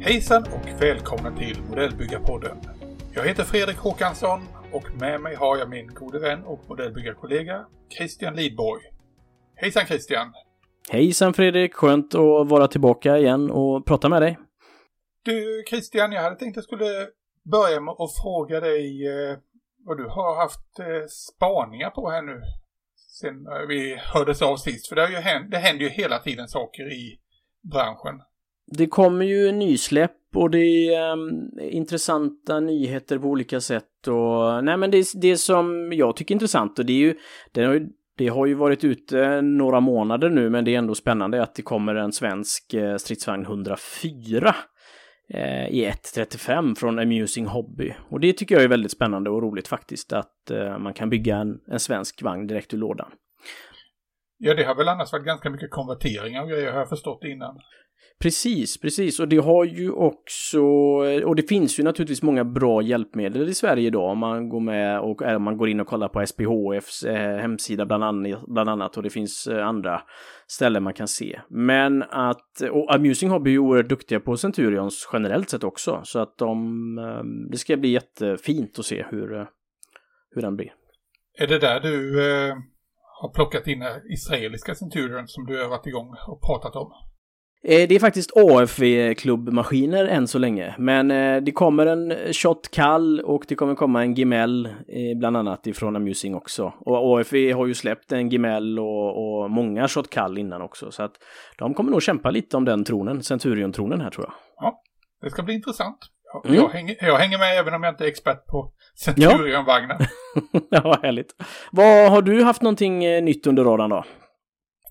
Hejsan och välkomna till Modellbyggarpodden. Jag heter Fredrik Håkansson och med mig har jag min gode vän och modellbyggarkollega Christian Lidborg. Hejsan Christian! Hejsan Fredrik! Skönt att vara tillbaka igen och prata med dig. Du Christian, jag hade tänkt att jag skulle börja med att fråga dig eh, vad du har haft eh, spaningar på här nu sen eh, vi hördes av sist. För det, har ju hänt, det händer ju hela tiden saker i branschen. Det kommer ju nysläpp och det är um, intressanta nyheter på olika sätt och nej men det, det som jag tycker är intressant och det är ju, det har ju, det har ju varit ute några månader nu men det är ändå spännande att det kommer en svensk eh, stridsvagn 104 eh, i 1.35 från Amusing Hobby. Och det tycker jag är väldigt spännande och roligt faktiskt att eh, man kan bygga en, en svensk vagn direkt ur lådan. Ja, det har väl annars varit ganska mycket konverteringar och grejer har jag förstått innan. Precis, precis. Och det har ju också, och det finns ju naturligtvis många bra hjälpmedel i Sverige idag om man går med och eh, om man går in och kollar på SPHFs eh, hemsida bland annat, bland annat och det finns eh, andra ställen man kan se. Men att, och Amusing Hobby är ju oerhört duktiga på Centurions generellt sett också, så att de, det ska bli jättefint att se hur, hur den blir. Är det där du eh, har plockat in israeliska Centurion som du har varit igång och pratat om? Eh, det är faktiskt AFV-klubbmaskiner än så länge, men eh, det kommer en Shot Kall och det kommer komma en Gimel eh, bland annat ifrån Amusing också. Och AFV har ju släppt en Gimel och, och många Shot Kall innan också, så att de kommer nog kämpa lite om den tronen, Centurion-tronen här tror jag. Ja, det ska bli intressant. Jag, mm. jag, hänger, jag hänger med även om jag inte är expert på Centurion-vagnen. Ja. ja, härligt. Vad Har du haft någonting nytt under radarn då?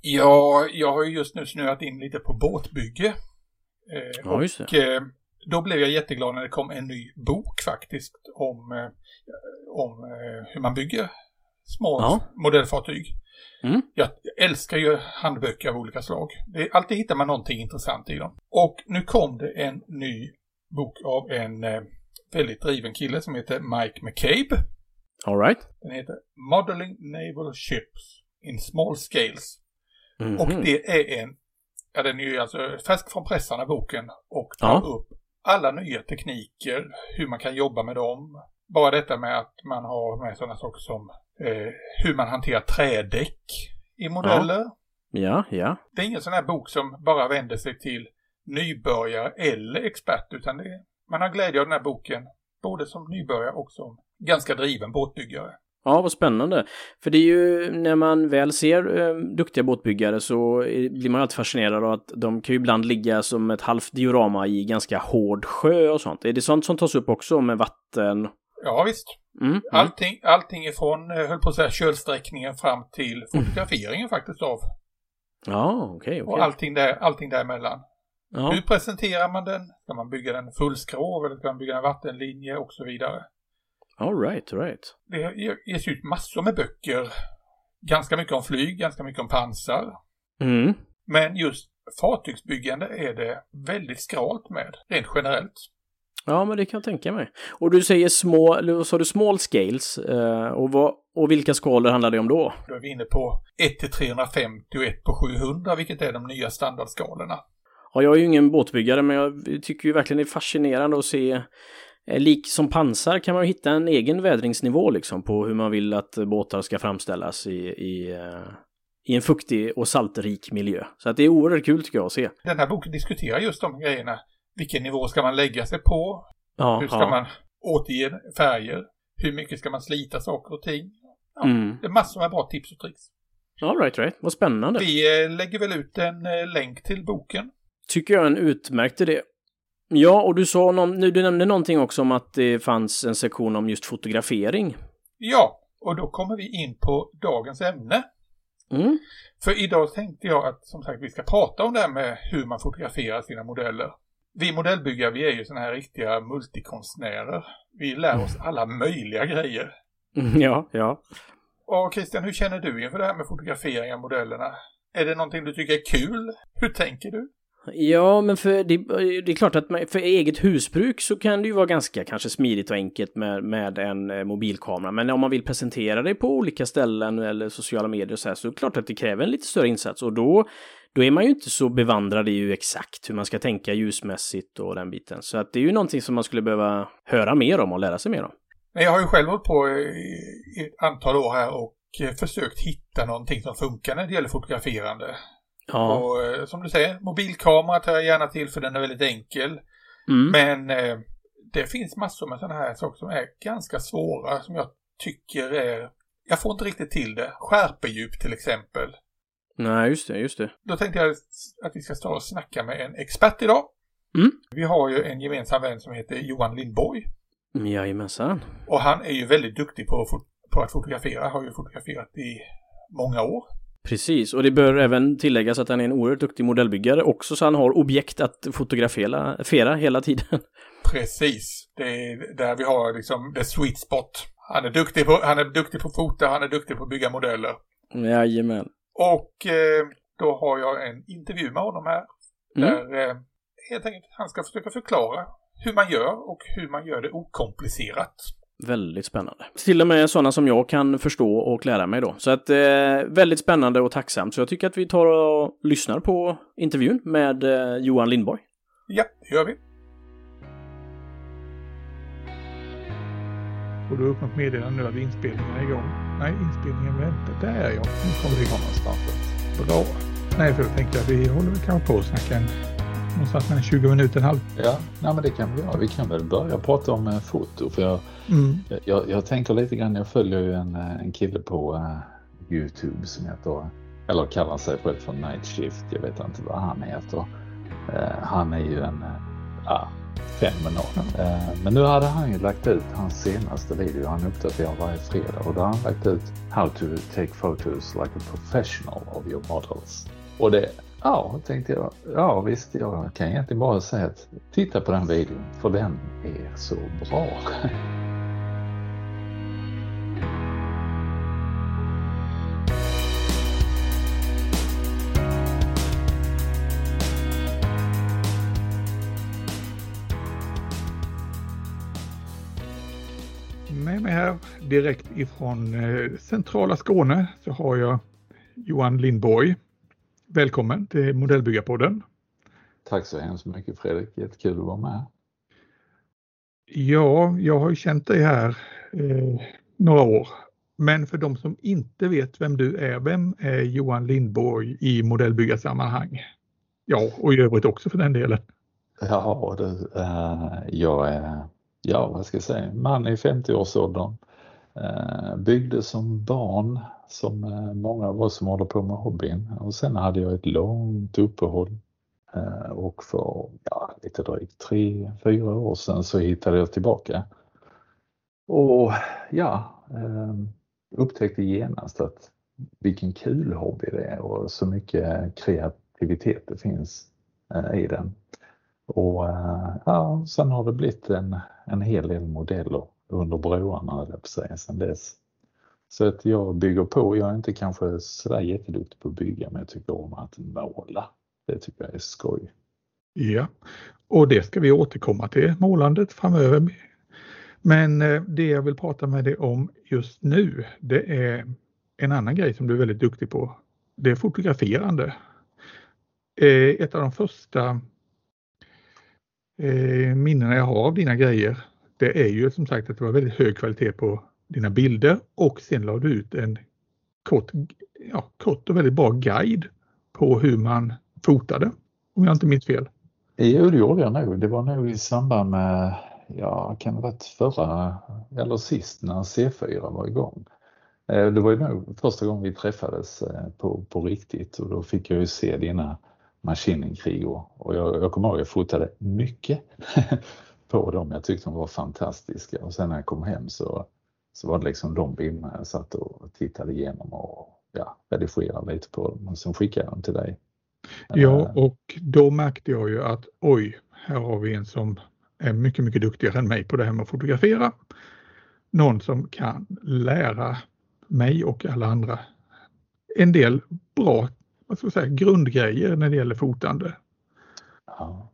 Ja, jag har ju just nu snöat in lite på båtbygge. Eh, ja, och eh, då blev jag jätteglad när det kom en ny bok faktiskt om, eh, om eh, hur man bygger små ja. modellfartyg. Mm. Jag, jag, älskar ju handböcker av olika slag. Det, alltid hittar man någonting intressant i dem. Och nu kom det en ny bok av en eh, väldigt driven kille som heter Mike McCabe. All right. Den heter Modeling Naval Ships in Small Scales Mm -hmm. Och mhm. det är en, ja den är ju alltså färsk från pressarna boken och tar ja. upp alla nya tekniker, hur man kan jobba med dem. Bara detta med att man har med sådana saker som eh, hur man hanterar trädäck i modeller. Ja. ja, ja. Det är ingen sån här bok som bara vänder sig till nybörjare eller expert utan det, man har glädje av den här boken både som nybörjare och som ganska driven båtbyggare. Ja, vad spännande. För det är ju när man väl ser eh, duktiga båtbyggare så blir man alltid fascinerad av att de kan ju ibland ligga som ett halvt diorama i ganska hård sjö och sånt. Är det sånt som tas upp också med vatten? Ja, visst. Mm, mm. allting, allting ifrån, eh, höll på att säga, kölsträckningen fram till fotograferingen mm. faktiskt av. Ja, okej, okay. Okay. Och allting, där, allting däremellan. Ja. Hur presenterar man den? Ska man bygga den fullskrov eller ska man bygga en vattenlinje och så vidare? All right, right. Det ges ut massor med böcker. Ganska mycket om flyg, ganska mycket om pansar. Mm. Men just fartygsbyggande är det väldigt skralt med, rent generellt. Ja, men det kan jag tänka mig. Och du säger små, eller sa du small scales? Eh, och, vad, och vilka skalor handlar det om då? Då är vi inne på 1 till 350 och 1 på 700, vilket är de nya standardskalorna. Ja, jag är ju ingen båtbyggare, men jag tycker ju verkligen det är fascinerande att se lik som pansar kan man hitta en egen vädringsnivå liksom på hur man vill att båtar ska framställas i, i, eh, i en fuktig och saltrik miljö. Så att det är oerhört kul tycker jag att se. Den här boken diskuterar just de grejerna. Vilken nivå ska man lägga sig på? Ja, hur ska ja. man återge färger? Hur mycket ska man slita saker och ting? Ja, mm. Det är massor med bra tips och tricks. All right, right. Vad spännande. Vi eh, lägger väl ut en länk till boken. Tycker jag är en utmärkt idé. Ja, och du sa någon, du nämnde någonting också om att det fanns en sektion om just fotografering. Ja, och då kommer vi in på dagens ämne. Mm. För idag tänkte jag att som sagt vi ska prata om det här med hur man fotograferar sina modeller. Vi modellbyggare vi är ju sådana här riktiga multikonstnärer. Vi lär oss alla möjliga grejer. Mm, ja, ja. Och Christian, hur känner du inför det här med fotografering av modellerna? Är det någonting du tycker är kul? Hur tänker du? Ja, men för det, eh, det är klart att man, för eget husbruk så kan det ju vara ganska kanske smidigt och enkelt med, med en eh, mobilkamera. Men om man vill presentera det på olika ställen eller sociala medier och så här så är det klart att det kräver en lite större insats och då, då är man ju inte så bevandrad i ju exakt hur man ska tänka ljusmässigt och den biten. Så att det är ju någonting som man skulle behöva höra mer om och lära sig mer om. Jag har ju själv hållit på i ett antal år här och eh, försökt hitta någonting som funkar när det gäller fotograferande. Ja. Och eh, som du säger, mobilkamera tar jag gärna till för den är väldigt enkel. Mm. Men eh, det finns massor med sådana här saker som är ganska svåra som jag tycker är... Jag får inte riktigt till det. Skärpedjup till exempel. Nej, just det, just det. Då tänkte jag att vi ska stå och snacka med en expert idag. Mm. Vi har ju en gemensam vän som heter Johan Lindborg. Jajamensan. Och han är ju väldigt duktig på, på att fotografera, har ju fotograferat i många år. Precis, och det bör även tilläggas att han är en oerhört duktig modellbyggare också, så han har objekt att fotografera hela tiden. Precis, det är där vi har liksom the sweet spot. Han är duktig på, han är duktig på fota, han är duktig på att bygga modeller. Jajamän. Och eh, då har jag en intervju med honom här. Mm. Där eh, helt enkelt han ska försöka förklara hur man gör och hur man gör det okomplicerat. Väldigt spännande. Till och med sådana som jag kan förstå och lära mig då. Så att eh, väldigt spännande och tacksamt. Så jag tycker att vi tar och lyssnar på intervjun med eh, Johan Lindborg. Ja, det gör vi. Och du har öppnat meddelande nu att inspelningen är igång. Nej, inspelningen väntar. Där är jag. Nu kommer vi igång någonstans. Bra. Nej, för då tänkte jag vi håller väl kanske på att snacka en någonstans mellan 20 minuter och en halv. Ja, nej, men det kan vi göra. Vi kan väl börja prata om eh, foto. För jag, mm. jag, jag, tänker lite grann, jag följer ju en, eh, en kille på uh, Youtube som heter, eller kallar sig själv för Night Shift. Jag vet inte vad han heter. Uh, han är ju en uh, fenomenal. Uh, men nu hade han ju lagt ut hans senaste video. Han uppdaterar varje fredag och då har han lagt ut How to take photos like a professional of your models. Och det Ja, tänkte jag. Ja visst, jag kan egentligen bara säga att titta på den videon, för den är så bra. Med mig här direkt ifrån eh, centrala Skåne så har jag Johan Lindborg Välkommen till Modellbyggarpodden. Tack så hemskt mycket Fredrik, jättekul att vara med. Ja, jag har ju känt dig här eh, några år. Men för de som inte vet vem du är, vem är Johan Lindborg i modellbyggarsammanhang? Ja, och i övrigt också för den delen. Ja, du, eh, jag är, ja vad ska jag säga, man i 50-årsåldern. Eh, byggde som barn som eh, många av oss som håller på med hobbyn. Och sen hade jag ett långt uppehåll eh, och för ja, lite drygt tre, fyra år sedan så hittade jag tillbaka. Och ja, eh, upptäckte genast att vilken kul hobby det är och så mycket kreativitet det finns i den. Och ja, sen har det blivit en, en hel del modeller under broarna, höll jag på att säga, dess. Så att jag bygger på. Jag är inte kanske sådär jätteduktig på att bygga men jag tycker om att måla. Det tycker jag är skoj. Ja, och det ska vi återkomma till, målandet framöver. Men eh, det jag vill prata med dig om just nu, det är en annan grej som du är väldigt duktig på. Det är fotograferande. Eh, ett av de första eh, minnena jag har av dina grejer, det är ju som sagt att det var väldigt hög kvalitet på dina bilder och sen la du ut en kort, ja, kort och väldigt bra guide på hur man fotade. Om jag inte minns fel. Jo, det gjorde jag nog. Det var nog i samband med, ja, kan det varit förra eller sist när C4 var igång. Eh, det var ju nog första gången vi träffades eh, på, på riktigt och då fick jag ju se dina maskinenkrig och jag, jag kommer ihåg att jag fotade mycket på dem. Jag tyckte de var fantastiska och sen när jag kom hem så så var det liksom de bilderna jag satt och tittade igenom och ja, redigerade lite på dem och sen skickade jag dem till dig. Ja, eh. och då märkte jag ju att oj, här har vi en som är mycket, mycket duktigare än mig på det här med att fotografera. Någon som kan lära mig och alla andra en del bra vad ska jag säga, grundgrejer när det gäller fotande. Ja.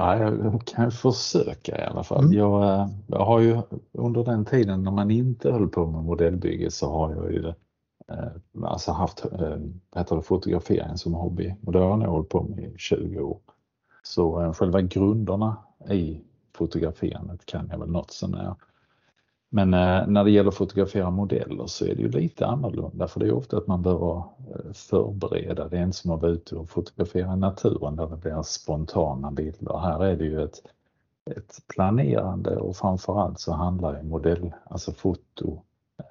Ja, jag kan försöka i alla fall. Mm. Jag, jag, har ju under den tiden när man inte höll på med modellbygge så har jag ju eh, alltså haft eh, det, fotografering som hobby och det har jag nog hållit på med i 20 år. Så eh, själva grunderna i fotograferandet kan jag väl något sånär. Men eh, när det gäller att fotografera modeller så är det ju lite annorlunda för det är ofta att man behöver eh, förbereda. Det är inte som att vara ute och fotografera naturen där det blir spontana bilder. Här är det ju ett, ett planerande och framförallt så handlar ju modell, alltså foto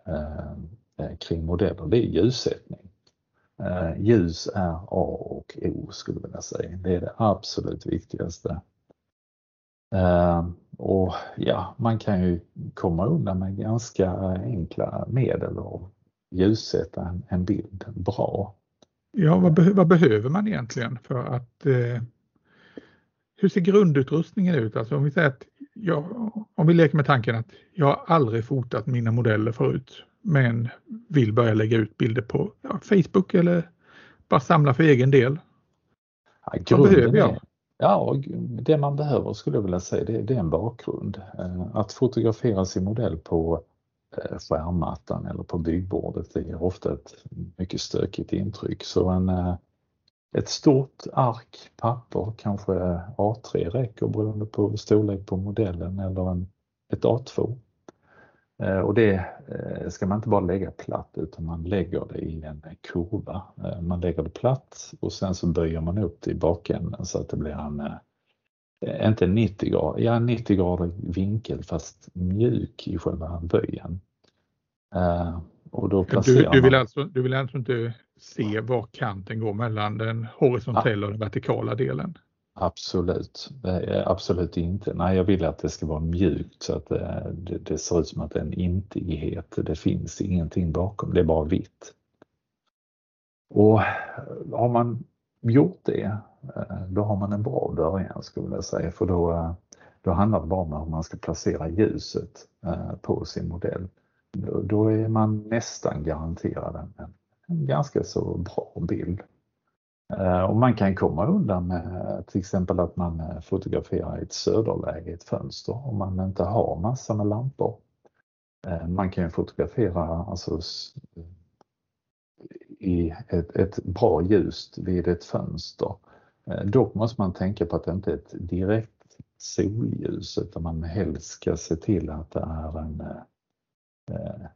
eh, eh kring modeller, det är ljussättning. Eh, ljus är A och O skulle jag vilja säga. Det är det absolut viktigaste. Eh, och ja, man kan ju komma undan med ganska enkla medel och ljussätta en, en bild bra. Ja, vad, be vad, behöver man egentligen för att eh, hur ser grundutrustningen ut? Alltså om vi säger att jag, om vi leker med tanken att jag aldrig fotat mina modeller förut men vill börja lägga ut bilder på ja, Facebook eller bara samla för egen del. Ja, vad behöver jag? Ja, det man behöver skulle jag vilja säga det, det är en bakgrund. Eh, att fotografera sin modell på eh, skärmmattan eller på byggbordet det ger ofta ett mycket stökigt intryck. Så en, eh, ett stort ark papper, kanske A3 räcker beroende på storlek på modellen eller en, ett A2 och det eh, ska man inte bara lägga platt utan man lägger det i en kurva. Eh, man lägger det platt och sen så böjer man upp det i bakänden så att det blir en, inte 90 grader, ja 90 grader vinkel fast mjuk i själva böjen. Och då du, du, vill alltså, du vill alltså inte se var kanten går mellan den horisontella och den vertikala delen? Absolut, eh, absolut inte. Nej, jag vill att det ska vara mjukt så att det, det, det ser ut som att det är en intighet. Det finns ingenting bakom, det är bara vitt. Och har man gjort det, eh, då har man en bra början skulle jag säga, för då, då handlar det bara om hur man ska placera ljuset på sin modell. Då är man nästan garanterad en, en ganska så bra bild. Eh, och man kan komma undan med eh, till exempel att man eh, fotograferar i ett söderläge i ett fönster om man inte har massor med lampor. Man kan fotografera alltså, i ett, ett bra ljus vid ett fönster. Dock måste man tänka på att det inte är ett direkt solljus utan man helst ska se till att det är en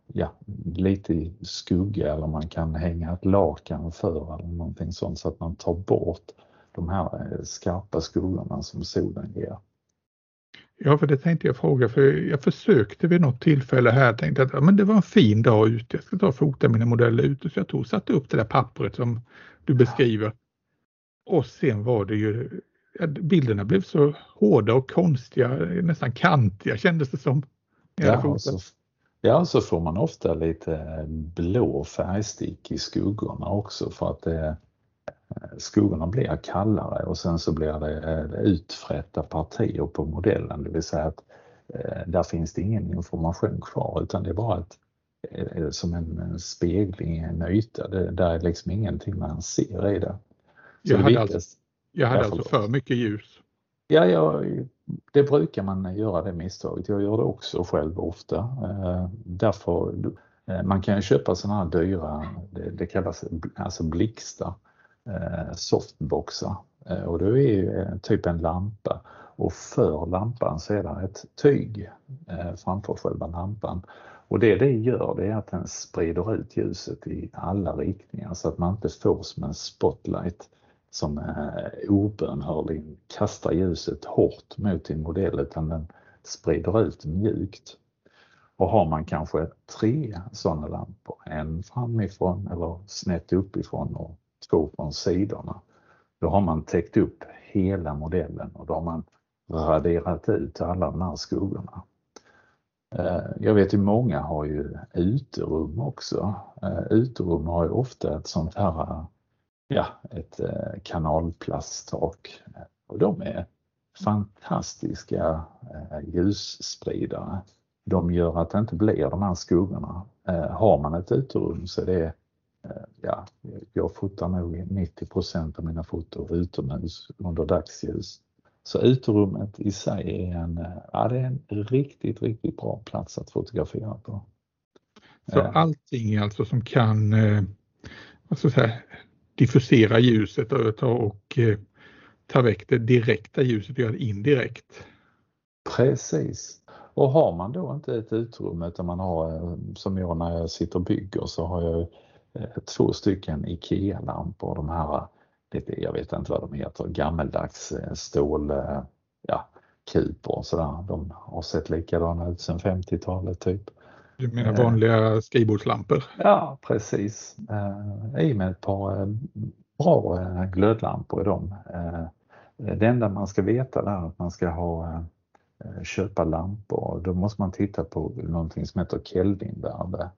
ja, lite i skugga eller man kan hänga ett lakan för eller någonting sånt så att man tar bort de här eh, skarpa skuggorna som solen ger. Ja, för det tänkte jag fråga, för jag försökte vid något tillfälle här, tänkte att ja, men det var en fin dag ute, jag ska ta och fota mina modeller ute, så jag tog och satte upp det där pappret som du beskriver. Och sen var det ju, bilderna blev så hårda och konstiga, nästan kantiga kändes det som. Ja, så Ja, så får man ofta lite blå färgstick i skuggorna också för att det, skuggorna blir kallare och sen så blir det utfrätta partier på modellen, det vill säga att eh, där finns det ingen information kvar utan det är bara ett, eh, som en spegling, en yta. Det, där är liksom ingenting man ser i det. Så jag hade, alltså, jag hade alltså för mycket ljus. Ja, ja, det brukar man göra det misstaget. Jag gör det också själv ofta. Eh, därför, eh, man kan köpa sådana här dyra, det, kallas alltså blixtar, eh, softboxar och det är typ en lampa och för lampan så är det ett tyg framför själva lampan. Och det det gör det är att den sprider ut ljuset i alla riktningar så att man inte får som en spotlight som eh, obönhörligen kastar ljuset hårt mot din modell utan den sprider ut mjukt. Och har man kanske tre sådana lampor, en framifrån eller snett uppifrån och två från sidorna, då har man täckt upp hela modellen och då har man raderat ut alla de här skuggorna. Eh, jag vet ju många har ju uterum också. Eh, uterum har ju ofta ett sånt här ja, ett eh, kanalplasttak. Och de är fantastiska eh, ljusspridare. De gör att det inte blir de här skuggorna. Eh, har man ett uterum så är det ja, jag fotar nog 90% av mina foton utomhus under dagsljus. Så uterummet i sig är en, ja, det är en riktigt, riktigt bra plats att fotografera på. Så allting alltså som kan alltså så här, diffusera ljuset och, ta, och eh, ta väck det direkta ljuset och göra det indirekt? Precis. Och har man då inte ett utrymme utan man har, eh, som jag när jag sitter och bygger så har jag eh, två stycken IKEA-lampor, de här lite, jag vet inte vad de heter, gammeldags stål, ja, kuper och sådär. De har sett likadana ut sedan 50-talet typ. Du menar vanliga skrivbordslampor? Ja, precis. I med ett par bra glödlampor i dem. Det enda man ska veta är att man ska ha köpa lampor. Då måste man titta på någonting som heter Kelvinvärde.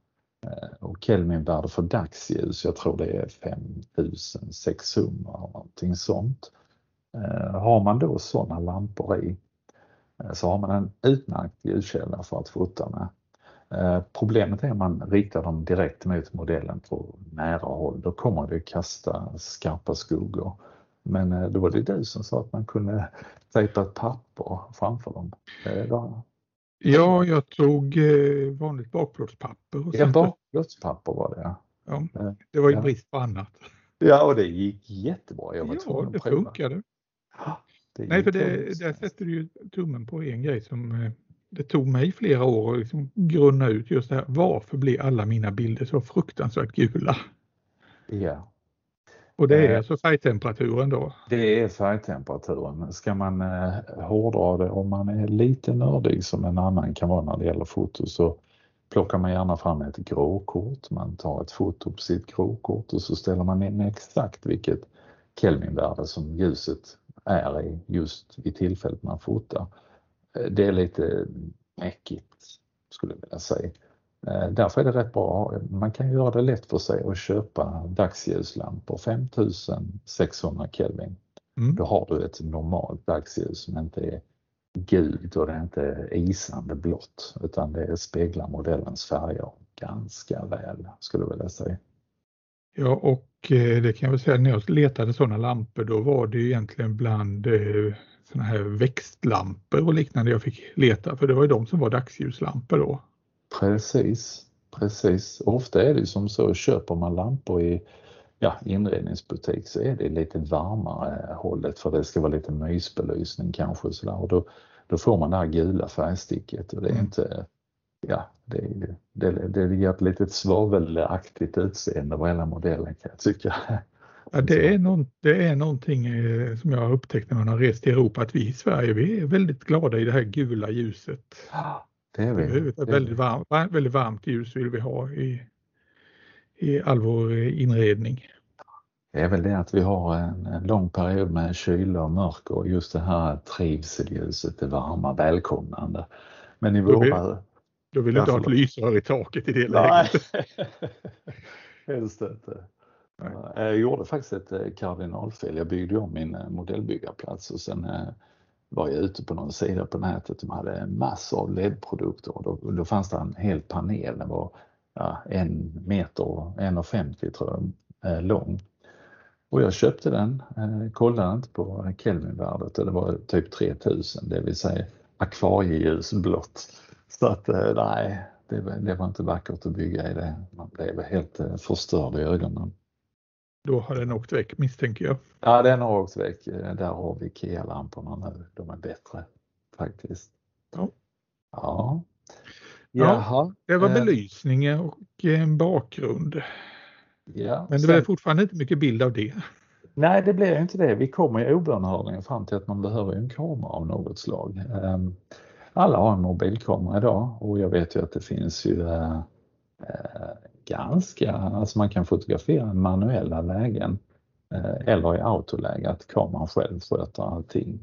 Eh, och Kelvinvärde för dagsljus, jag tror det är 5600 någonting sånt. Eh, har man då sådana lampor i eh, så har man en utmärkt ljuskälla för att fota med. Problemet är om man riktar dem direkt mot modellen på nära håll, då kommer det kasta skarpa skuggor. Men då var det du som sa att man kunde tejpa ett papper framför dem. Ja, jag tog eh, vanligt bakplåtspapper. Ja, bakplåtspapper var det ja. ja. Det var ju ja. brist på annat. Ja, och det gick jättebra. Jag var ja, det funkade. Det Nej, för det, där sätter du ju tummen på en grej som eh, det tog mig flera år att liksom grunna ut just det här. Varför blir alla mina bilder så fruktansvärt gula? Ja, och det är eh, alltså färgtemperaturen då? Det är färgtemperaturen. Ska man eh, hårdra det om man är lite nördig som en annan kan vara när det gäller foto så plockar man gärna fram ett gråkort. Man tar ett foto på sitt gråkort och så ställer man in exakt vilket Kelvinvärde som ljuset är i just i tillfället man fotar. Eh, det är lite mäckigt skulle jag vilja säga. Eh, därför är det rätt bra. Man kan göra det lätt för sig att köpa dagsljuslampor 5600 Kelvin. Mm. Då har du ett normalt dagsljus som inte är gult och det är inte isande blått utan det speglar modellens färger ganska väl skulle jag vilja säga. Ja och eh, det kan jag väl säga när jag letade sådana lampor då var det egentligen bland sådana här växtlampor och liknande jag fick leta för det var ju de som var dagsljuslampor då. Precis, precis. Ofta är det som så, köper man lampor i ja, inredningsbutik så är det lite varmare hållet för det ska vara lite mysbelysning kanske sådär och då, då får man det här gula färgsticket och det är mm. inte, ja, det, det, det ger ett litet svavelaktigt utseende på hela modellen kan jag tycka. Ja, det, är någon, det är någonting eh, som jag har upptäckt när man har rest i Europa att vi i Sverige vi är väldigt glada i det här gula ljuset. Det är vi. Ett väldigt, varmt, väldigt varmt ljus vill vi ha i, i all vår inredning. Det är väl det att vi har en, en lång period med kyla och mörker och just det här trivselljuset, det varma, välkomnande. Men i våra... Då vill du inte ha ett lysrör i taket i det läget. helst inte. Eh, jag gjorde faktiskt ett eh, kardinalfel. Jag byggde om min eh, modellbyggarplats och sen var jag ute på någon sida på nätet som hade massor av LED-produkter och då, då fanns det en hel panel, den var ja, en meter, 1,50 tror jag, lång. Och jag köpte den, kollade inte på Kelvinvärdet och det var typ 3000, det vill säga akvarieljusblått. Så att nej, det, det, var inte vackert att bygga i det. Man blev helt förstörd i ögonen. Då har den åkt väck misstänker jag. Ja, den har åkt väck. Där har vi IKEA-lamporna nu. De är bättre faktiskt. Ja. Ja. Jaha. det var eh. belysning och en bakgrund. Ja, Men det blev fortfarande inte mycket bild av det. Nej, det blir inte det. Vi kommer ju obönhörligen fram till att man behöver en kamera av något slag. Ehm, alla har en mobilkamera idag och jag vet ju att det finns ju eh, eh, ganska, alltså man kan fotografera manuella lägen eh, eller i autoläge, att kameran själv sköter allting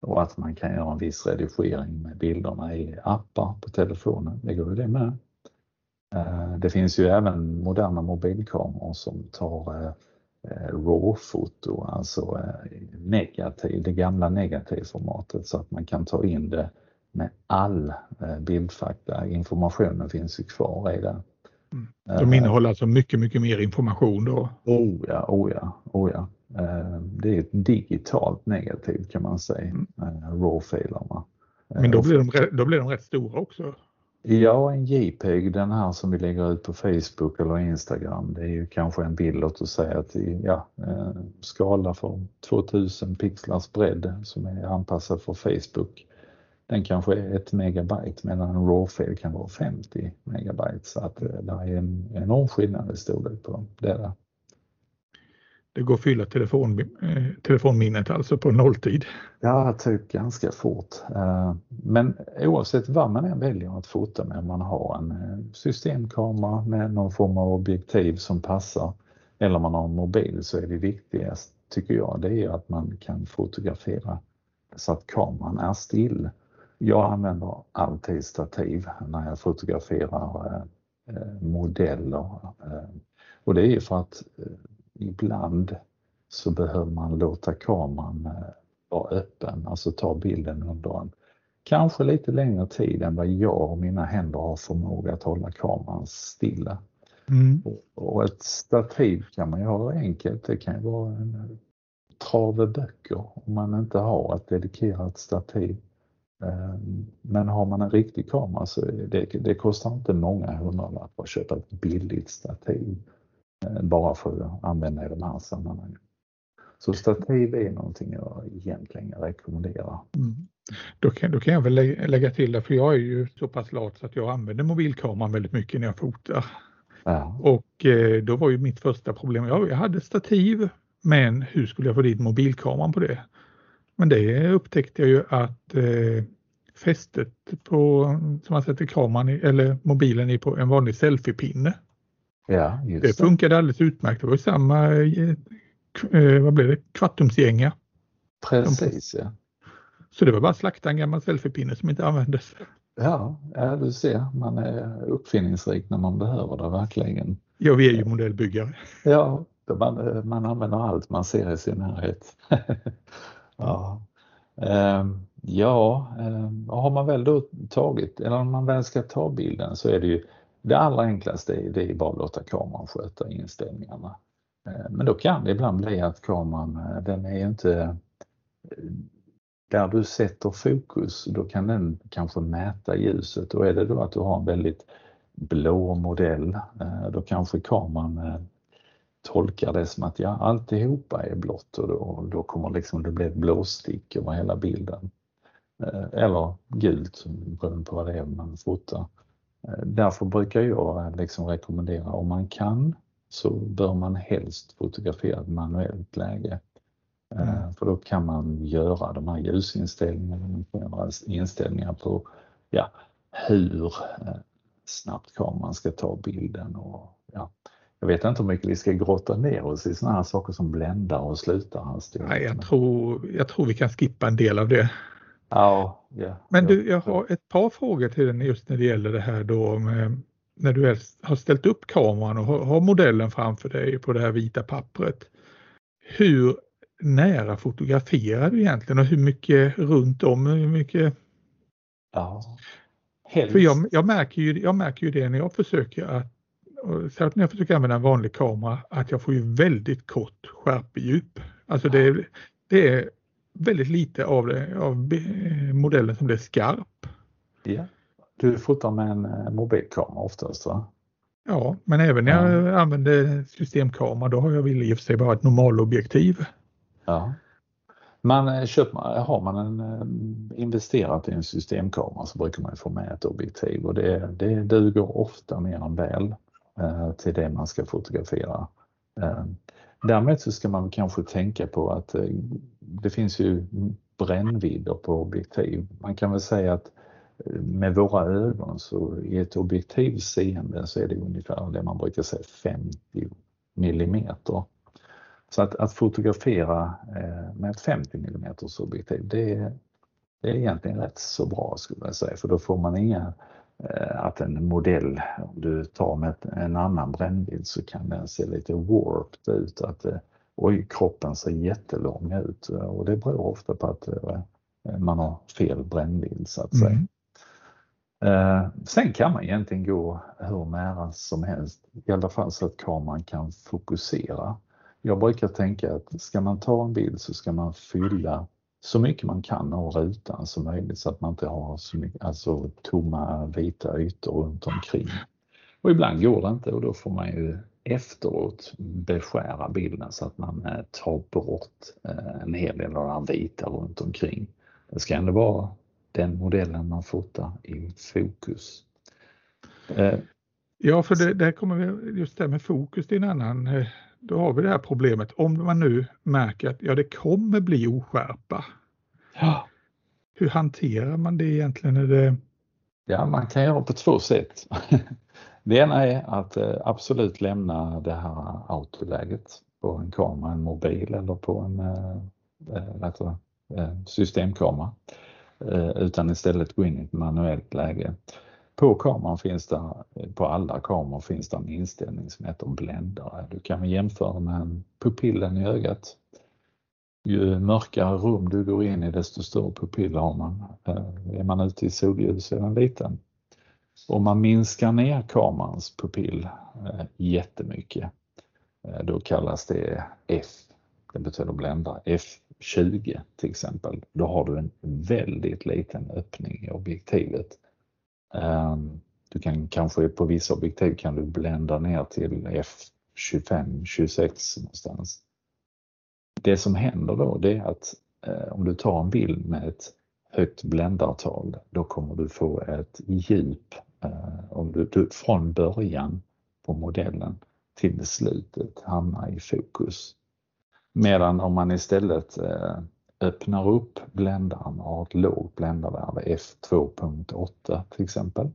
och att man kan göra en viss redigering med bilderna i appar på telefonen. Det går ju det med. Eh, det finns ju även moderna mobilkameror som tar eh, RAW-foto, alltså negativ, det gamla negativformatet så att man kan ta in det med all bildfakta. Informationen finns ju kvar i det. Mm. De innehåller alltså mycket, mycket mer information då? Oh ja, oh ja, oh ja. Det är digitalt negativt kan man säga, mm. RAW-filerna. Men då blir, de, då blir de rätt stora också? Ja, en JPEG, den här som vi lägger ut på Facebook eller Instagram, det är ju kanske en bild, låt oss säga att ja, skala för 2000 pixlars bredd som är anpassad för Facebook. Den kanske är ett megabyte medan en RAW-fil kan vara 50 megabyte så att det är en enorm skillnad i storlek på. Det, är det. går att fylla telefon, eh, telefonminnet alltså på nolltid? Ja, typ ganska fort. Eh, men oavsett vad man än väljer att fota med, om man har en eh, systemkamera med någon form av objektiv som passar eller man har en mobil så är det viktigast, tycker jag, det är att man kan fotografera så att kameran är still. Jag använder alltid stativ när jag fotograferar modeller och det är för att ibland så behöver man låta kameran eh, vara öppen, alltså ta bilden under en kanske lite längre tid än vad jag och mina händer har förmåga att hålla kameran stilla. Mm. Och ett stativ kan man göra enkelt. Det kan ju vara en trave böcker om man inte har ett dedikerat stativ. Eh, men har man en riktig kamera så det, det kostar inte många hundralappar att köpa ett billigt stativ. Eh, bara för att använda i de här sammanhangen. Så stativ är någonting jag egentligen rekommenderar. Mm. Då, kan, då kan jag väl lägga till det, för jag är ju så pass lat så att jag använder mobilkameran väldigt mycket när jag fotar. Ja. Och eh, då var ju mitt första problem, ja, jag hade stativ, men hur skulle jag få dit mobilkameran på det? Men det upptäckte jag ju att eh, fästet på, som man sätter kameran i, eller mobilen i på en vanlig selfiepinne. Ja, just det. funkade alldeles utmärkt. Det var samma, eh, eh, vad blev det, kvartumsgänga. Precis, ja. Så det var bara att slakta en gammal selfiepinne som inte användes. Ja, ja, du ser, man är uppfinningsrik när man behöver det verkligen. Ja, vi är ju modellbyggare. Ja, man, man använder allt man ser i sin närhet. ja. Ehm, ja, ehm, har man väl då tagit, eller om man väl ska ta bilden så är det ju det allra enklaste är, det är bara att låta kameran sköta inställningarna. Eh, men då kan det ibland bli att kameran, eh, den är inte eh, där du sätter fokus, då kan den kanske mäta ljuset och är det då att du har en väldigt blå modell, eh, då kanske kameran tolkar det som att ja, alltihopa är blått och då, då kommer liksom det bli ett blåstick över hela bilden. Eller gult beroende på vad det är man fotar. Därför brukar jag liksom rekommendera om man kan så bör man helst fotografera ett manuellt läge. Eh, mm. För då kan man göra de här ljusinställningarna, inställningar på ja, hur eh, snabbt kameran ska ta bilden. Och, ja, jag vet inte hur mycket vi ska grotta ner oss i sådana här saker som bländar och slutar hastighet. Nej, jag, tror, jag tror vi kan skippa en del av det. Ja, yeah, Men du, jag har ett par frågor till dig just när det gäller det här då med, när du har ställt upp kameran och har modellen framför dig på det här vita pappret. Hur nära fotograferar du egentligen och hur mycket runt om? Hur mycket? Ja, helst. För jag, jag, märker ju, jag märker ju det när jag försöker att Särskilt när jag försöker använda en vanlig kamera att jag får ju väldigt kort skärpedjup. Alltså det, det är väldigt lite av, det, av modellen som blir skarp. Ja. Du fotar med en eh, mobilkamera oftast va? Ja, men även när jag ja. använder systemkamera då har jag väl i och för sig bara ett normalobjektiv. Ja. Man eh, köper, har man en, eh, investerat i en systemkamera så brukar man få med ett objektiv och det, det duger ofta mer än väl eh, Eh, till det man ska fotografera. Eh, därmed så ska man kanske tänka på att eh, det finns ju brännvidder på objektiv. Man kan väl säga att med våra ögon så i ett objektiv seende så är det ungefär det man brukar säga 50 millimeter. Så att, att fotografera med ett 50 mm objektiv det är, det är egentligen rätt så bra skulle jag säga för då får man inga att en modell, om du tar med en annan brännbild så kan den se lite warped ut. Att eh, oj, kroppen ser jättelång ut och det beror ofta på att eh, man har fel brännbild så att säga. Mm. Sen kan man egentligen gå hur nära som helst, i alla fall så att kameran kan fokusera. jag brukar tänka att ska man ta en bild så ska man fylla så mycket man kan av rutan som möjligt så att man inte har så mycket, alltså tomma vita ytor runt omkring. Och ibland går det inte och då får man ju efteråt beskära bilden så att man eh, tar bort eh, en hel del av det vita runt omkring. Det ska ändå vara den modellen man fotar i fokus. Eh, ja, för det, där kommer vi, just det med fokus till en annan, då har vi det här problemet. Om man nu märker att ja, det kommer bli oskärpa. Ja. Hur hanterar man det egentligen? Är det... Ja, man kan göra på två sätt. Det ena är att eh, absolut lämna det här autoläget på en kamera, en mobil eller på en äh, systemkamera. Utan istället gå in i ett manuellt läge. På kameran finns det, på alla kameror finns det en inställning som heter bländare. Du kan jämföra med pupillen i ögat. Ju mörkare rum du går in i desto större pupill har man. Eh, är man ute i solljus är den liten. Om man minskar ner kamerans pupill eh, jättemycket, eh, då kallas det F, det betyder bländare, F20 till exempel. Då har du en väldigt liten öppning i objektivet. Ehm, du kan kanske på vissa objektiv kan du blända ner till F25, 26 någonstans. Det som händer då det är att eh, om du tar en bild med ett högt bländartal, då kommer du få ett djup eh, om du, du från början på modellen till slutet hamnar i fokus. Medan om man istället eh, öppnar upp bländaren och har ett lågt bländarvärde F2.8 till exempel,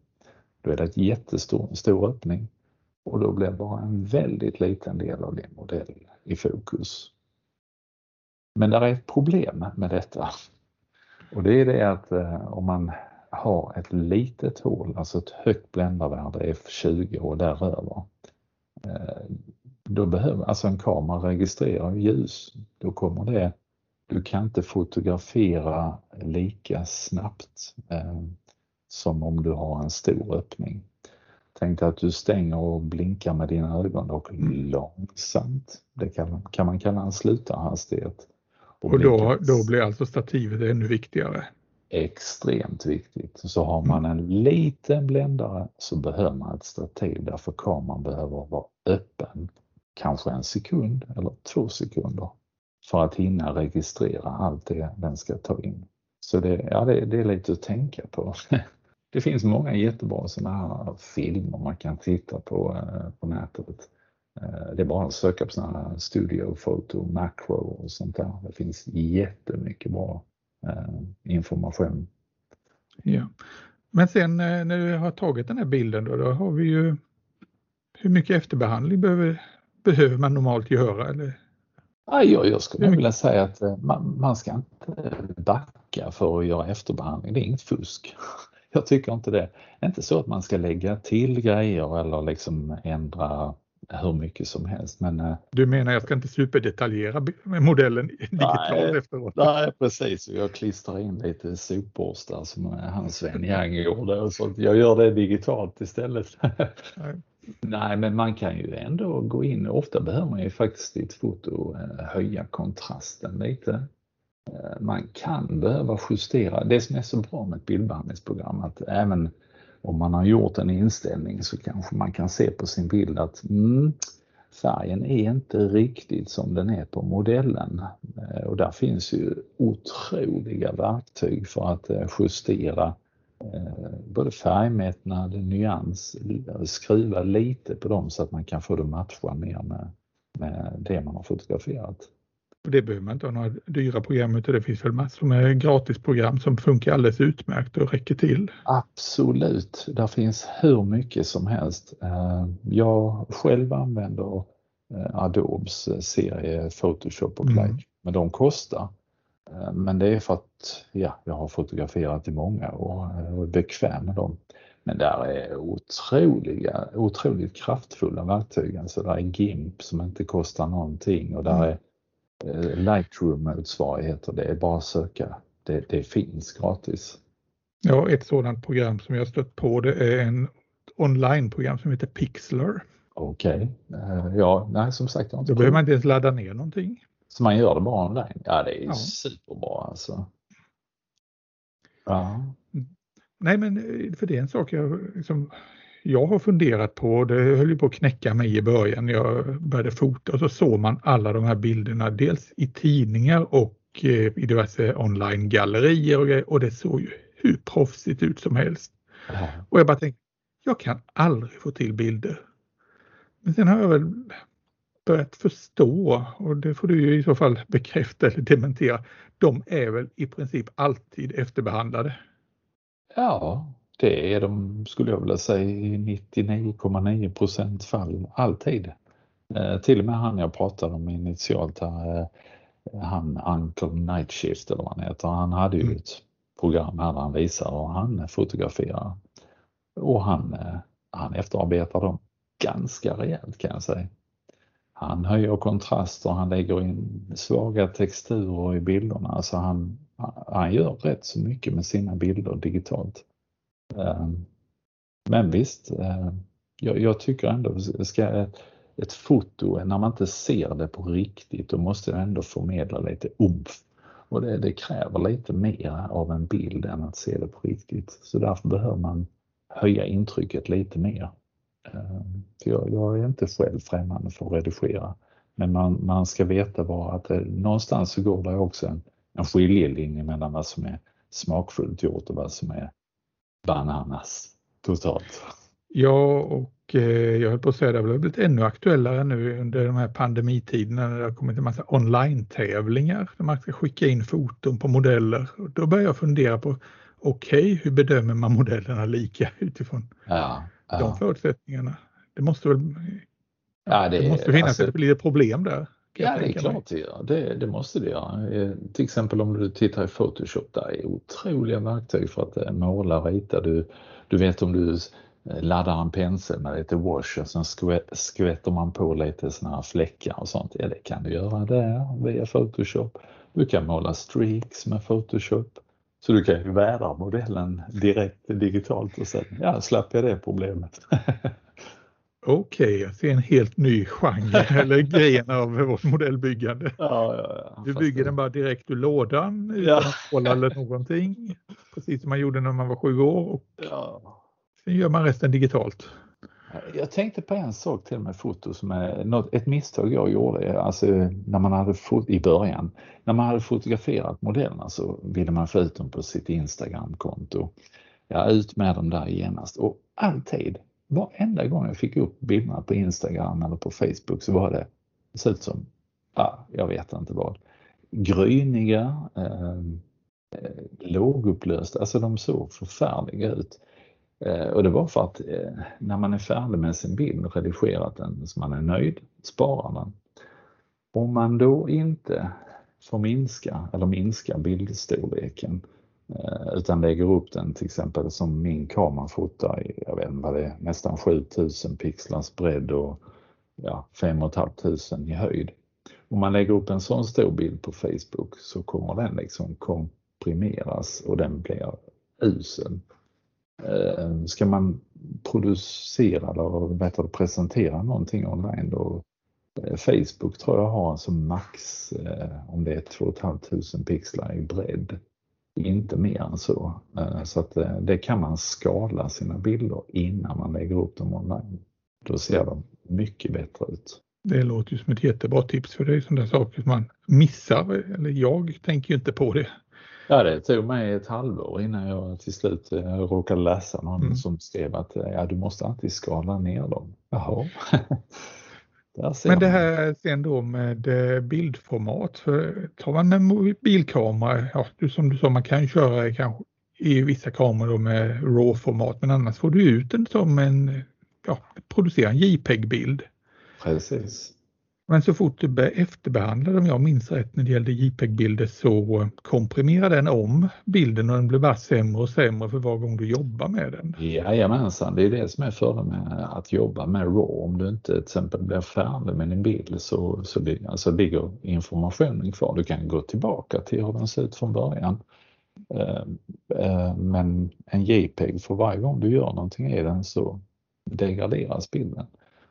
då är det en jättestor stor öppning. Och då blir bara en väldigt liten del av din modell i fokus. Men det är ett problem med detta. Och det är det att eh, om man har ett litet hål, alltså ett högt bländarvärde F20 och däröver, eh, då behöver, alltså en kamera registrerar ljus, då kommer det, du kan inte fotografera lika snabbt eh, som om du har en stor öppning. Tänk dig att du stänger och blinkar med dina ögon och långsamt, det kan, kan man kalla en slutarhastighet. Och, och då, då blir alltså stativet ännu viktigare? Extremt viktigt. Så har man en liten bländare så behöver man ett stativ därför kameran behöver vara öppen kanske en sekund eller två sekunder för att hinna registrera allt det den ska ta in. Så det, ja, det, det är lite att tänka på. Det finns många jättebra sådana här filmer man kan titta på eh, på nätet. Eh, det är bara att söka på sådana här studio, foto, macro och sånt där. Det finns jättemycket bra eh, information. Ja. Men sen när du har tagit den här bilden då, då har vi ju hur mycket efterbehandling behöver, behöver man normalt göra? Eller? Ja, jag, jag skulle vilja säga att man, man ska inte backa för att göra efterbehandling. Det är inget fusk. Jag tycker inte det. Det är inte så att man ska lägga till grejer eller liksom ändra hur mycket som helst. Men, eh, du menar jag ska inte superdetaljera modellen digitalt efteråt? Nej, precis. Jag klistrar in lite sopborstar som han Sven Yang gjorde och jag gör det digitalt istället. Nej. Nej, men man kan ju ändå gå in. Ofta behöver man ju faktiskt i ett foto eh, höja kontrasten lite. Eh, man kan behöva justera. Det som är så bra med ett bildbehandlingsprogram att även om man har gjort en inställning så kanske man kan se på sin bild att mm, färgen är inte riktigt som den är på modellen. Eh, och där finns ju otroliga verktyg för att justera eh, både färgmättnad, nyans, skruva lite på dem så att man kan få det matcha mer med, med det man har fotograferat. Och det behöver man inte ha några dyra program utan det finns väl massor med gratisprogram som funkar alldeles utmärkt och räcker till. Absolut, där finns hur mycket som helst. Eh, jag själv använder eh, Adobes serie Photoshop och Light, mm. men de kostar. Eh, men det är för att ja, jag har fotograferat i många år och är bekväm med dem. Men där är otroliga, otroligt kraftfulla verktyg. Alltså där är GIMP som inte kostar någonting och där mm. är Eh, Lightroom-motsvarigheter. Det är bara att söka. Det, det finns gratis. Ja, ett sådant program som jag stött på det är en online-program som heter Pixlr. Okej, okay. ja, nej som sagt. Då behöver man inte ens ladda ner någonting. Så man gör det bara online? Ja, det är ja. superbra alltså. Ja. Nej, men eh, för det är en sak jag, liksom, jag har funderat på, det höll ju på att knäcka mig i början när jag började fota och så såg man alla de här bilderna dels i tidningar och eh, i diverse online-gallerier och, och det såg ju hur proffsigt ut som helst. Ja. Och jag bara tänkte, jag kan aldrig få till bilder. Men sen har jag väl börjat förstå, och det får du ju i så fall bekräfta eller dementera, de är väl i princip alltid efterbehandlade? Ja, det är de, skulle jag vilja säga, i 99,9 procent fall, alltid. Eh, till och med han jag pratade om initialt, här, eh, han Uncle Nightshift eller vad han heter, han hade ju mm. ett program här där han visar och han fotograferar. Och han, eh, han efterarbetar dem ganska rejält kan jag säga. Han höjer kontraster, han lägger in svaga texturer i bilderna. Alltså han, han gör rätt så mycket med sina bilder digitalt. Ehm, men visst, ehm, jag, jag tycker ändå, ska ett, ett foto, när man inte ser det på riktigt, då måste det ändå förmedla lite umf. Och det, det kräver lite mer av en bild än att se det på riktigt. Så därför behöver man höja intrycket lite mer. För jag, jag, är inte själv främmande för att redigera. Men man, man ska veta bara att det, någonstans så går det också en, en skiljelinje mellan vad som är smakfullt gjort och vad som är bananas totalt. Ja, och eh, jag höll på att säga det har blivit ännu aktuellare nu under de här pandemitiderna när det har kommit en massa online-tävlingar där man ska skicka in foton på modeller. Och då börjar jag fundera på, okej, okay, hur bedömer man modellerna lika utifrån ja, ja. de förutsättningarna? Det måste väl ja, det, det måste finnas alltså, ett litet problem där. Ja, det är klart det gör. Det, det, måste det göra. Eh, till exempel om du tittar i Photoshop, där är otroliga verktyg för att eh, måla, rita. Du, du vet om du eh, laddar en pensel med lite wash och sen skvätter man på lite såna här fläckar och sånt. Ja, det kan du göra där via Photoshop. Du kan måla streaks med Photoshop. Så du kan ju vädra modellen direkt digitalt och sen ja, slapp jag det problemet. Okej, okay, jag ser en helt ny genre eller gren av vårt modellbyggande. Ja, ja, ja. Du bygger den bara direkt ur lådan utan att kolla eller någonting. Precis som man gjorde när man var sju år. Och Sen gör man resten digitalt. Jag tänkte på en sak till med foto som är något, ett misstag jag gjorde alltså när man hade i början. När man hade fotograferat modellerna så ville man få ut dem på sitt Instagramkonto. Ja, ut med dem där genast och alltid varenda gång jag fick upp bilderna på Instagram eller på Facebook så var det, det såg ut som, ja, jag vet inte vad, gryniga, eh, eh lågupplösta, alltså de såg förfärliga ut. Eh, och det var för att eh, när man är färdig med sin bild och redigerat den så man är nöjd, sparar man. Om man då inte får minska eller minska bildstorleken eh, utan lägger upp den till exempel som min kamera fotar i, jag vet inte vad det är, nästan 7000 pixlars bredd och ja, 5 500 i höjd. Om man lägger upp en sån stor bild på Facebook så kommer den liksom komprimeras och den blir usel. Eh, ska man producera eller vet presentera någonting online då eh, Facebook tror jag har som max eh, om det är 2 500 pixlar i bredd inte mer än så. Så att det kan man skala sina bilder innan man lägger upp dem online. Då ser de mycket bättre ut. Det låter ju som ett jättebra tips för det är sådana saker som man missar. Eller jag tänker ju inte på det. Ja, det tog mig ett halvår innan jag till slut eh, råkade läsa någon mm. som skrev att ja, du måste alltid skala ner dem. Jaha. Men det här sen då med eh, bildformat, för tar man en mobilkamera, ja, som du sa, man kan köra kanske i vissa kameror med RAW-format, men annars får du ut den som en, ja, producera en JPEG-bild. Precis. Men så fort du efterbehandlar, om jag minns rätt, när det gällde JPEG-bilder så eh, komprimerar den om bilden och den blir bara sämre och sämre för var gång du jobbar med den. Jajamensan, det är det som är fördelen med att jobba med RAW. Om du inte till exempel blir färdig med din bild så, så alltså, ligger informationen kvar. Du kan gå tillbaka till hur den ser ut från början. Eh, eh, men en JPEG, för varje gång du gör någonting i den så degraderas bilden.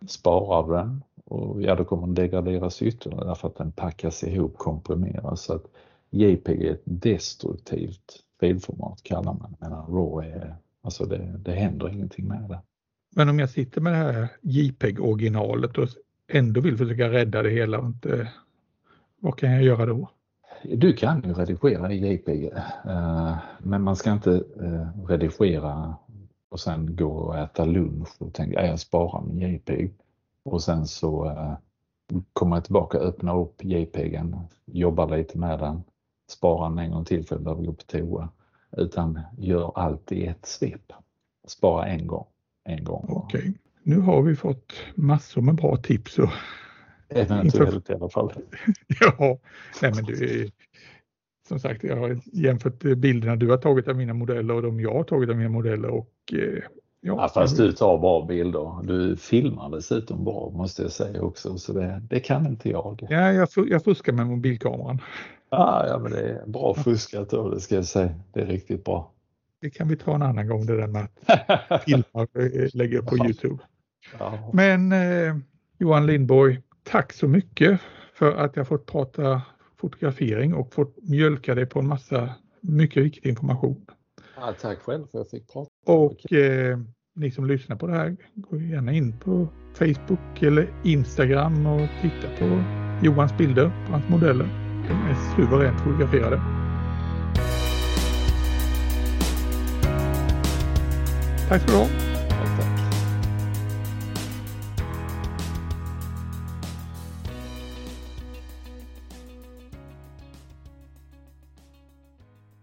sparar du den och ja, då kommer den degraderas ytterligare därför att den packas ihop, komprimeras. Så att JPG är ett destruktivt filformat kallar man medan RAW är, alltså det, det händer ingenting med det. Men om jag sitter med det här JPEG-originalet och ändå vill försöka rädda det hela, inte, vad kan jag göra då? Du kan ju redigera i JPEG, eh, men man ska inte eh, redigera och sen gå och äta lunch och tänka jag sparar min JPEG och sen så eh, kommer jag tillbaka, öppna upp JPEGen, jobba lite med den, spara den en gång till för jag behöver gå på toa. Utan gör allt i ett svep. Spara en gång. En gång. Okej, okay. nu har vi fått massor med bra tips. Och... Eventuellt i alla fall. ja, nej men du, som sagt, jag har jämfört bilderna du har tagit av mina modeller och de jag har tagit av mina modeller och eh, Ja, fast du tar bra bilder. Du filmar dessutom bra måste jag säga också, så det, det kan inte jag. Ja, jag, jag fuskar med mobilkameran. Ah, ja, men det är bra fuskat då, det ska jag säga. Det är riktigt bra. Det kan vi ta en annan gång, det där med att filma och eh, lägga upp på Youtube. Ja. Men eh, Johan Lindborg, tack så mycket för att jag fått prata fotografering och fått mjölka dig på en massa mycket viktig information. Ja, tack själv för att jag fick prata. Och eh, ni som lyssnar på det här, gå gärna in på Facebook eller Instagram och titta på Johans bilder, på hans modeller. De är suveränt fotograferade. Tack ska du ha.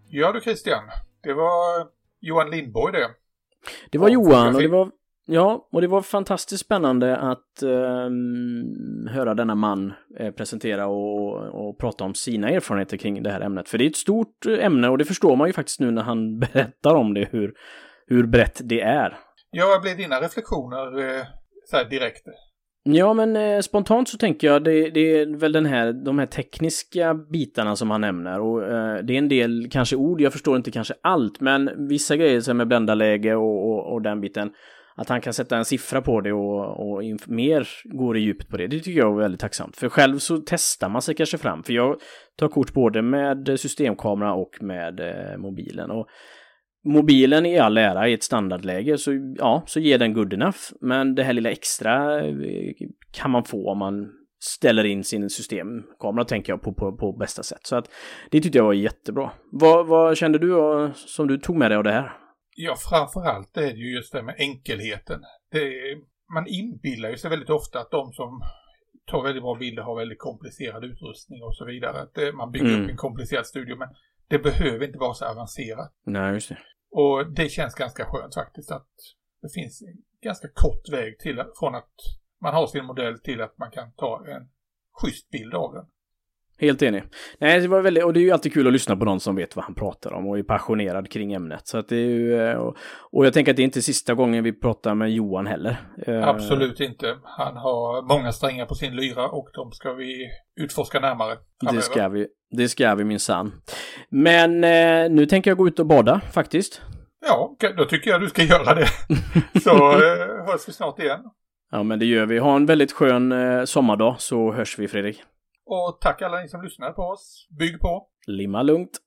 Ja du Christian, det var Johan Lindborg det. Det var Johan och det var, ja, och det var fantastiskt spännande att um, höra denna man eh, presentera och, och prata om sina erfarenheter kring det här ämnet. För det är ett stort ämne och det förstår man ju faktiskt nu när han berättar om det, hur, hur brett det är. Ja, vad blir dina reflektioner eh, så direkt? Ja, men eh, spontant så tänker jag det, det, är väl den här, de här tekniska bitarna som han nämner och eh, det är en del kanske ord, jag förstår inte kanske allt, men vissa grejer som är bländarläge och, och, och, den biten, att han kan sätta en siffra på det och, och mer går i djupet på det, det tycker jag är väldigt tacksamt. För själv så testar man sig kanske fram, för jag tar kort både med systemkamera och med eh, mobilen. Och mobilen i all ära i ett standardläge så ja, så ger den good enough. Men det här lilla extra eh, kan man få om man ställer in sin systemkamera tänker jag på, på, på bästa sätt. Så att det tyckte jag var jättebra. Vad, vad kände du som du tog med dig av det här? Ja, framförallt är det ju just det med enkelheten. Det man inbillar ju sig väldigt ofta att de som tar väldigt bra bilder har väldigt komplicerad utrustning och så vidare. Att det, man bygger mm. upp en komplicerad studio. Men det behöver inte vara så avancerat. Nej, just det. Och det känns ganska skönt faktiskt att det finns en ganska kort väg till, från att man har sin modell till att man kan ta en schysst bild av den. Helt enig. Nej, det var väldigt, och det är ju alltid kul att lyssna på någon som vet vad han pratar om och är passionerad kring ämnet. Så att det är ju, eh, och, och jag tänker att det är inte sista gången vi pratar med Johan heller. Eh, Absolut inte. Han har många strängar på sin lyra och de ska vi utforska närmare framöver. Det ska vi, det ska vi minsann. Men eh, nu tänker jag gå ut och bada faktiskt. Ja, då tycker jag du ska göra det. Så eh, hörs vi snart igen. Ja, men det gör vi. Ha en väldigt skön eh, sommardag så hörs vi Fredrik. Och tack alla ni som lyssnar på oss. Bygg på! Limma lugnt!